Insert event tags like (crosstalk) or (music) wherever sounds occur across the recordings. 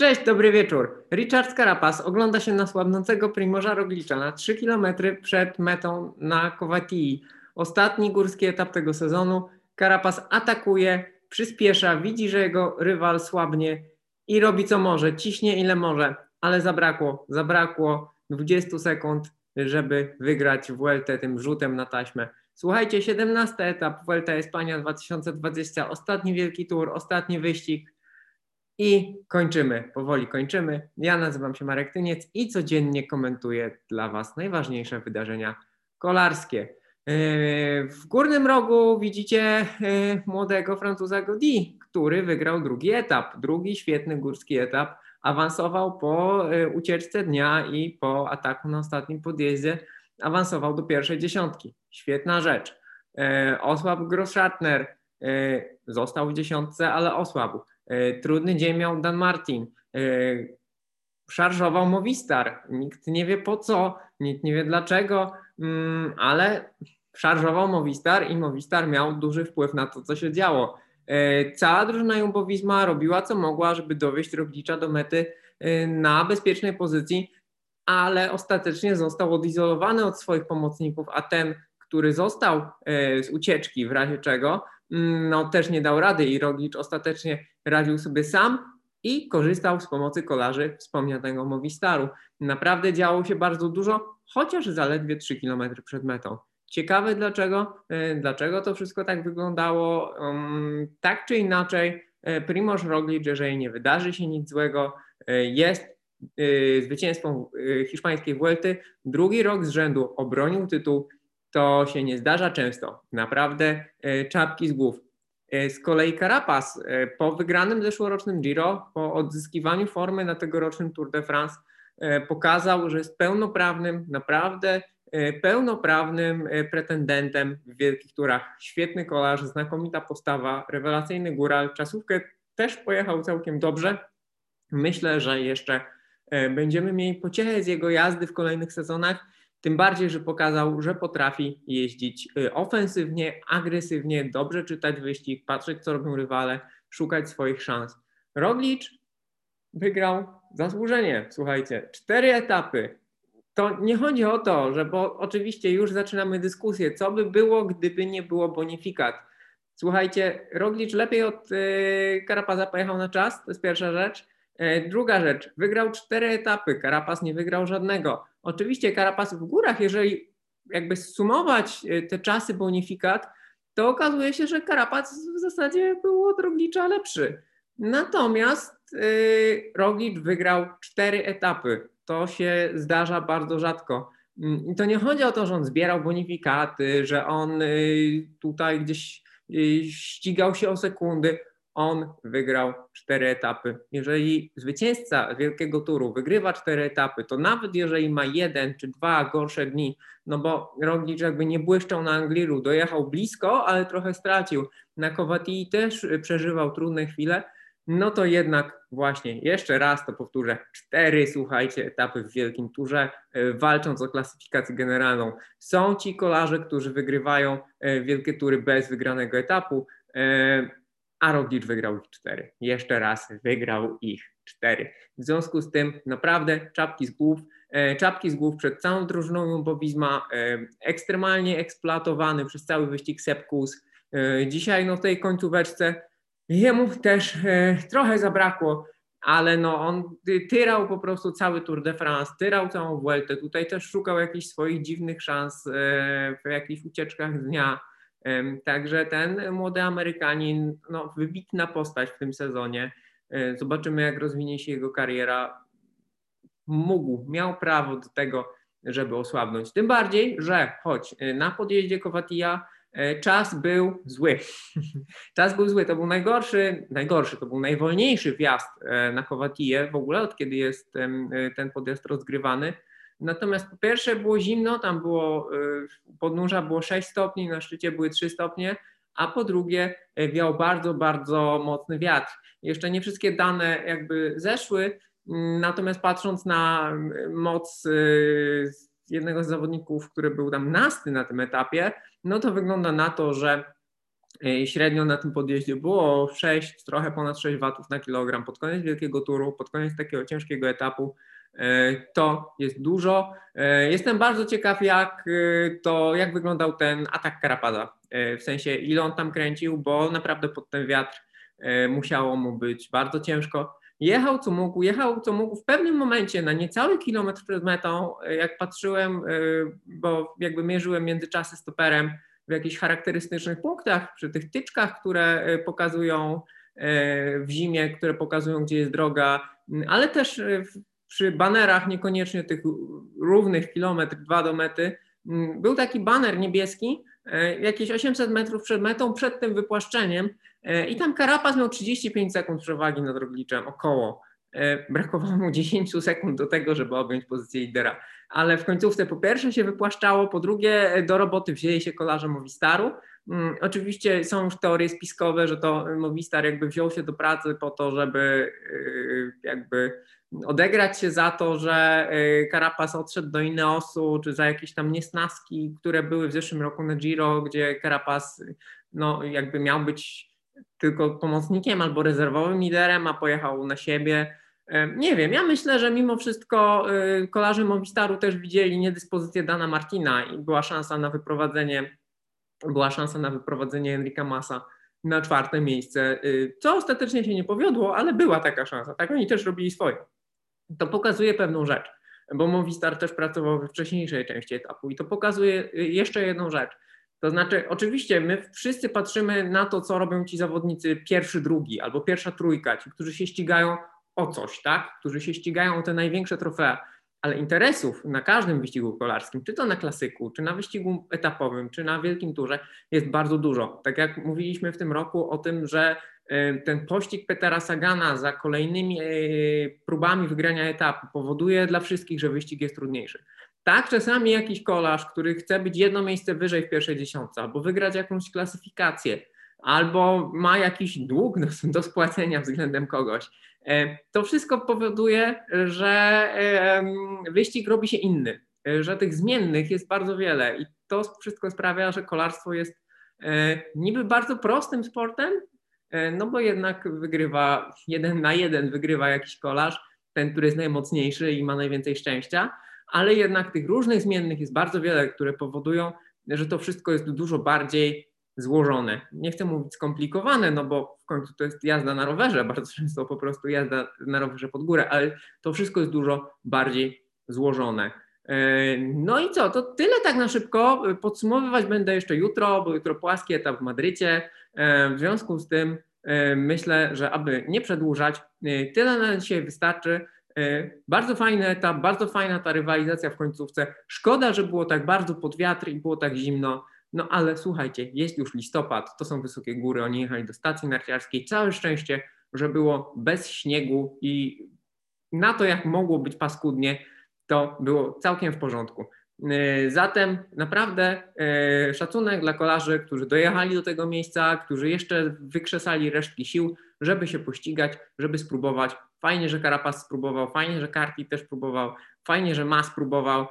Cześć, dobry wieczór. Richard Carapaz ogląda się na słabnącego Primorza Roglicza na 3 km przed metą na Kowatii. Ostatni górski etap tego sezonu. Carapaz atakuje, przyspiesza, widzi, że jego rywal słabnie i robi co może, ciśnie ile może, ale zabrakło, zabrakło 20 sekund, żeby wygrać Vueltę tym rzutem na taśmę. Słuchajcie, 17 etap Vuelta Espania 2020, ostatni wielki tour, ostatni wyścig i kończymy, powoli kończymy. Ja nazywam się Marek Tyniec i codziennie komentuję dla Was najważniejsze wydarzenia kolarskie. Yy, w górnym rogu widzicie yy, młodego Francuza Godi, który wygrał drugi etap, drugi świetny górski etap. Awansował po yy, ucieczce dnia i po ataku na ostatnim podjeździe, awansował do pierwszej dziesiątki. Świetna rzecz. Osłabł Grossschartner, został w dziesiątce, ale osłabł. E, trudny dzień miał Dan Martin. E, szarżował Movistar. Nikt nie wie po co, nikt nie wie dlaczego, mm, ale szarżował Movistar i Movistar miał duży wpływ na to, co się działo. E, cała drużyna Jumbowizma robiła co mogła, żeby dowieść Roglicza do mety na bezpiecznej pozycji, ale ostatecznie został odizolowany od swoich pomocników, a ten, który został z ucieczki w razie czego, no też nie dał rady i Roglicz ostatecznie radził sobie sam i korzystał z pomocy kolarzy wspomnianego Movistaru. Naprawdę działo się bardzo dużo, chociaż zaledwie 3 km przed metą. Ciekawe dlaczego, e, dlaczego to wszystko tak wyglądało. Tak czy inaczej, e, Primoz Roglic, jeżeli nie wydarzy się nic złego, e, jest zwycięstwem hiszpańskiej Vuelty. Drugi rok z rzędu obronił tytuł. To się nie zdarza często. Naprawdę czapki z głów. E, z kolei Carapaz e, po wygranym zeszłorocznym Giro, po odzyskiwaniu formy na tegorocznym Tour de France, pokazał, że jest pełnoprawnym, naprawdę pełnoprawnym pretendentem w wielkich turach. Świetny kolarz, znakomita postawa, rewelacyjny góral. Czasówkę też pojechał całkiem dobrze. Myślę, że jeszcze będziemy mieli pociechę z jego jazdy w kolejnych sezonach tym bardziej, że pokazał, że potrafi jeździć y, ofensywnie, agresywnie, dobrze czytać wyścig, patrzeć, co robią rywale, szukać swoich szans. Roglic wygrał zasłużenie, słuchajcie, cztery etapy. To nie chodzi o to, że bo oczywiście już zaczynamy dyskusję, co by było, gdyby nie było bonifikat. Słuchajcie, Roglic lepiej od yy, Karapaza pojechał na czas, to jest pierwsza rzecz. Yy, druga rzecz, wygrał cztery etapy, Karapaz nie wygrał żadnego. Oczywiście Carapaz w górach, jeżeli jakby sumować e, te czasy bonifikat, to okazuje się, że Carapaz w zasadzie był od Roglicza lepszy. Natomiast yy, Roglic wygrał cztery etapy. To się zdarza bardzo rzadko. Mm, I to nie chodzi o to, że on zbierał bonifikaty, że on tutaj gdzieś ścigał się o sekundy on wygrał cztery etapy. Jeżeli zwycięzca wielkiego turu wygrywa cztery etapy, to nawet jeżeli ma jeden czy dwa gorsze dni, no bo Roglic jakby nie błyszczał na Angliru, dojechał blisko, ale trochę stracił. Na Kowatii też przeżywał trudne chwile, no to jednak właśnie, jeszcze raz to powtórzę, cztery, słuchajcie, etapy w Wielkim Turze, e, walcząc o klasyfikację generalną. Są ci kolarze, którzy wygrywają e, wielkie tury bez wygranego etapu, e, a Roglic wygrał ich cztery. Jeszcze raz wygrał ich cztery. W związku z tym naprawdę czapki z głów, e, czapki z głów przed całą drużyną Bobizma, e, ekstremalnie eksploatowany przez cały wyścig Sepkus. E, dzisiaj no w tej końcóweczce jemu też trochę zabrakło, ale no on tyrał po prostu cały Tour de France, tyrał całą Vueltę, tutaj też szukał jakichś swoich dziwnych szans w jakichś ucieczkach dnia Także ten młody Amerykanin, no, wybitna postać w tym sezonie. E, zobaczymy, jak rozwinie się jego kariera. Mógł, miał prawo do tego, żeby osłabnąć. Tym bardziej, że choć e, na podjeździe Kowatija e, czas był zły. (laughs) czas był zły. To był najgorszy, najgorszy, to był najwolniejszy wjazd na Kowatiję w ogóle, od kiedy jest ten podjazd rozgrywany. Natomiast po pierwsze było zimno, tam było y, podnóża było 6 stopni, na szczycie były 3 stopnie, a po drugie y, wiał bardzo, bardzo mocny wiatr. Jeszcze nie wszystkie dane jakby zeszły, mm, natomiast patrząc na y, moc jednego z zawodników, który był tam nasty na tym etapie, no to wygląda na to, że Średnio na tym podjeździe było 6, trochę ponad 6 watów na kilogram pod koniec wielkiego turu, pod koniec takiego ciężkiego etapu. To jest dużo. Jestem bardzo ciekaw, jak to, jak wyglądał ten atak Karapada. W sensie, ile on tam kręcił, bo naprawdę pod ten wiatr musiało mu być bardzo ciężko. Jechał co mógł, jechał co mógł. W pewnym momencie na niecały kilometr przed metą, jak patrzyłem, bo jakby mierzyłem międzyczasy stoperem, w jakichś charakterystycznych punktach, przy tych tyczkach, które e, pokazują e, w zimie, które pokazują, gdzie jest droga, ale też e, przy banerach, niekoniecznie tych równych kilometr, dwa do mety, był taki baner niebieski, jakieś 800 metrów przed metą, przed tym wypłaszczeniem i tam Karapaz miał 35 sekund przewagi nad Rogliczem, około. Brakowało mu 10 sekund do tego, żeby objąć pozycję lidera ale w końcówce po pierwsze się wypłaszczało, po drugie do roboty wzięli się kolarze Movistaru. Hmm, oczywiście są już teorie spiskowe, że to Movistar jakby wziął się do pracy po to, żeby yy, jakby odegrać się za to, że Carapaz odszedł do Ineosu, czy za jakieś tam niesnaski, które były w zeszłym roku na Giro, gdzie Carapaz no, jakby miał być tylko pomocnikiem albo rezerwowym liderem, a pojechał na siebie. Nie wiem, ja myślę, że mimo wszystko y, kolarze Movistaru też widzieli niedyspozycję Dana Martina i była szansa na wyprowadzenie, była szansa na wyprowadzenie Enrika Massa na czwarte miejsce, y, co ostatecznie się nie powiodło, ale była taka szansa, tak oni też robili swoje. To pokazuje pewną rzecz, bo Movistar też pracował we wcześniejszej części etapu i to pokazuje y, jeszcze jedną rzecz. To znaczy, oczywiście my wszyscy patrzymy na to, co robią ci zawodnicy pierwszy, drugi albo pierwsza trójka, ci, którzy się ścigają o coś, tak? którzy się ścigają o te największe trofea, ale interesów na każdym wyścigu kolarskim, czy to na klasyku, czy na wyścigu etapowym, czy na wielkim turze, jest bardzo dużo. Tak jak mówiliśmy w tym roku o tym, że e, ten pościg Petera Sagana za kolejnymi e, próbami wygrania etapu powoduje dla wszystkich, że wyścig jest trudniejszy. Tak, czasami jakiś kolarz, który chce być jedno miejsce wyżej w pierwszej dziesiątce, albo wygrać jakąś klasyfikację, albo ma jakiś dług do spłacenia względem kogoś, to wszystko powoduje, że wyścig robi się inny, e, że tych zmiennych jest bardzo wiele i to wszystko sprawia, że kolarstwo jest e, niby bardzo prostym sportem, no bo jednak wygrywa jeden na jeden, wygrywa jakiś kolarz, ten, który jest najmocniejszy i ma najwięcej szczęścia, ale jednak tych różnych zmiennych jest bardzo wiele, które powodują, że to wszystko jest dużo bardziej złożone. Nie chcę mówić skomplikowane, no bo w końcu to jest jazda na rowerze, (laughs) bardzo często po prostu jazda na rowerze pod górę, ale to wszystko jest dużo bardziej złożone. E, no i co, to tyle tak na szybko. Podsumowywać będę jeszcze jutro, bo jutro płaski etap w Madrycie. E, w związku z tym e, myślę, że aby nie przedłużać, tyle na dzisiaj wystarczy. Bardzo fajny etap, bardzo fajna ta rywalizacja w końcówce. Szkoda, że było tak bardzo pod wiatr i było tak zimno. No ale słuchajcie, jest już listopad, to są wysokie góry, oni jechali do stacji narciarskiej. Całe szczęście, że było bez śniegu i na to, jak mogło być paskudnie, to było całkiem w porządku. E, zatem naprawdę e, szacunek dla kolarzy, którzy dojechali do tego miejsca, którzy jeszcze wykrzesali resztki sił, żeby się pościgać, żeby spróbować. Fajnie, że Karapas spróbował, fajnie, że Karti też próbował, fajnie, że Mas spróbował.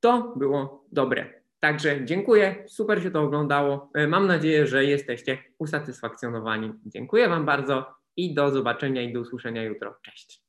To było dobre. Także dziękuję, super się to oglądało. E, mam nadzieję, że jesteście usatysfakcjonowani. Dziękuję Wam bardzo i do zobaczenia i do usłyszenia jutro. Cześć.